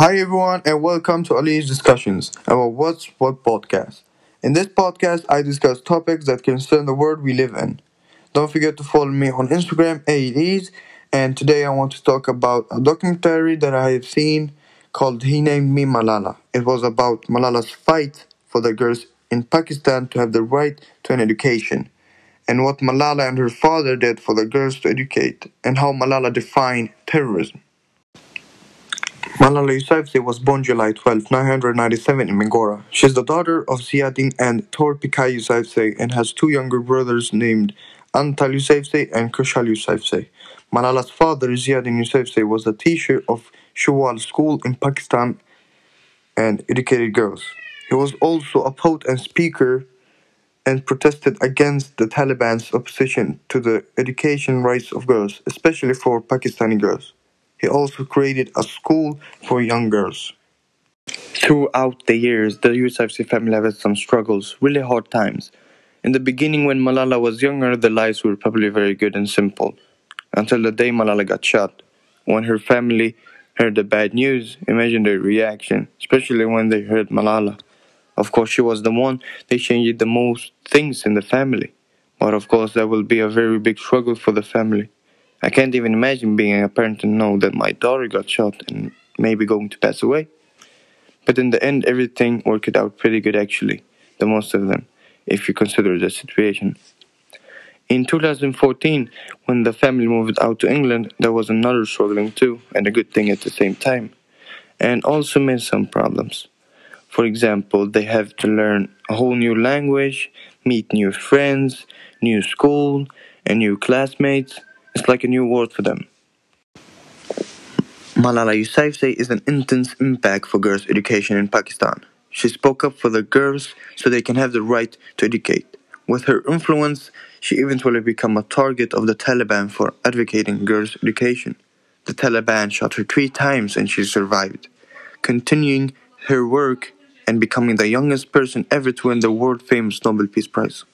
Hi everyone and welcome to Ali's discussions about What's What podcast. In this podcast, I discuss topics that concern the world we live in. Don't forget to follow me on Instagram, AEDs, and today I want to talk about a documentary that I have seen called He Named Me Malala. It was about Malala's fight for the girls in Pakistan to have the right to an education, and what Malala and her father did for the girls to educate, and how Malala defined terrorism. Malala Yousafzai was born July 12, 1997 in Mingora. She is the daughter of Ziauddin and Toor Pekai Yousafzai and has two younger brothers named Antal Yousafzai and Khushal Yousafzai. Malala's father, Ziauddin Yousafzai, was a teacher of Shawal School in Pakistan and educated girls. He was also a poet and speaker and protested against the Taliban's opposition to the education rights of girls, especially for Pakistani girls. He also created a school for young girls. Throughout the years, the Yousafzai family had some struggles, really hard times. In the beginning, when Malala was younger, the lives were probably very good and simple. Until the day Malala got shot. When her family heard the bad news, imagine their reaction, especially when they heard Malala. Of course, she was the one they changed the most things in the family. But of course, that will be a very big struggle for the family. I can't even imagine being a parent and know that my daughter got shot and maybe going to pass away. But in the end, everything worked out pretty good actually, the most of them, if you consider the situation. In 2014, when the family moved out to England, there was another struggling too, and a good thing at the same time, and also made some problems. For example, they have to learn a whole new language, meet new friends, new school, and new classmates it's like a new world for them. Malala Yousafzai is an intense impact for girls' education in Pakistan. She spoke up for the girls so they can have the right to educate. With her influence, she eventually became a target of the Taliban for advocating girls' education. The Taliban shot her three times and she survived, continuing her work and becoming the youngest person ever to win the world famous Nobel Peace Prize.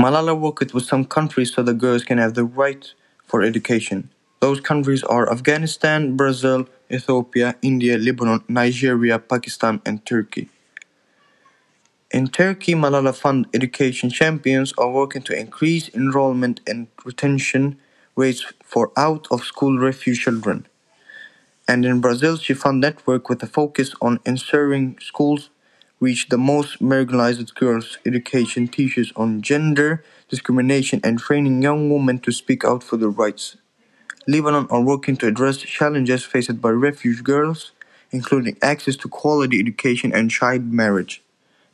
Malala worked with some countries so the girls can have the right for education. Those countries are Afghanistan, Brazil, Ethiopia, India, Lebanon, Nigeria, Pakistan, and Turkey. In Turkey, Malala Fund education champions are working to increase enrollment and retention rates for out of school refugee children. And in Brazil, she found network with a focus on ensuring schools reach the most marginalized girls. Education teaches on gender discrimination and training young women to speak out for their rights. Lebanon are working to address challenges faced by refugee girls, including access to quality education and child marriage.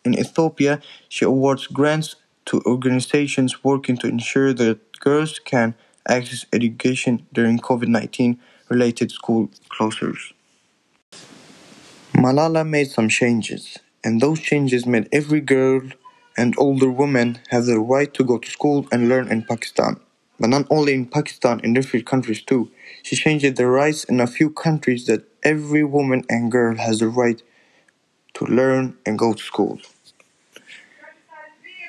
In Ethiopia, she awards grants to organizations working to ensure that girls can access education during COVID 19 related school closures. Malala made some changes and those changes made every girl and older woman have the right to go to school and learn in Pakistan. But not only in Pakistan, in different countries too. She changed the rights in a few countries that every woman and girl has the right to learn and go to school.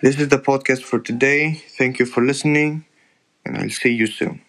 This is the podcast for today. Thank you for listening, and I'll see you soon.